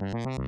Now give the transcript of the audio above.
Musik